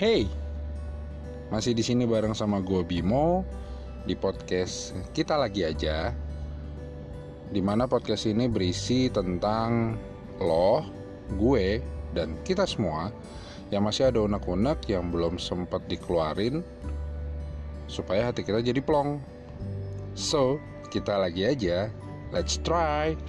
Hey, masih di sini bareng sama gue Bimo di podcast kita lagi aja. Di mana podcast ini berisi tentang lo, gue, dan kita semua yang masih ada unek-unek yang belum sempat dikeluarin supaya hati kita jadi plong. So, kita lagi aja. Let's try.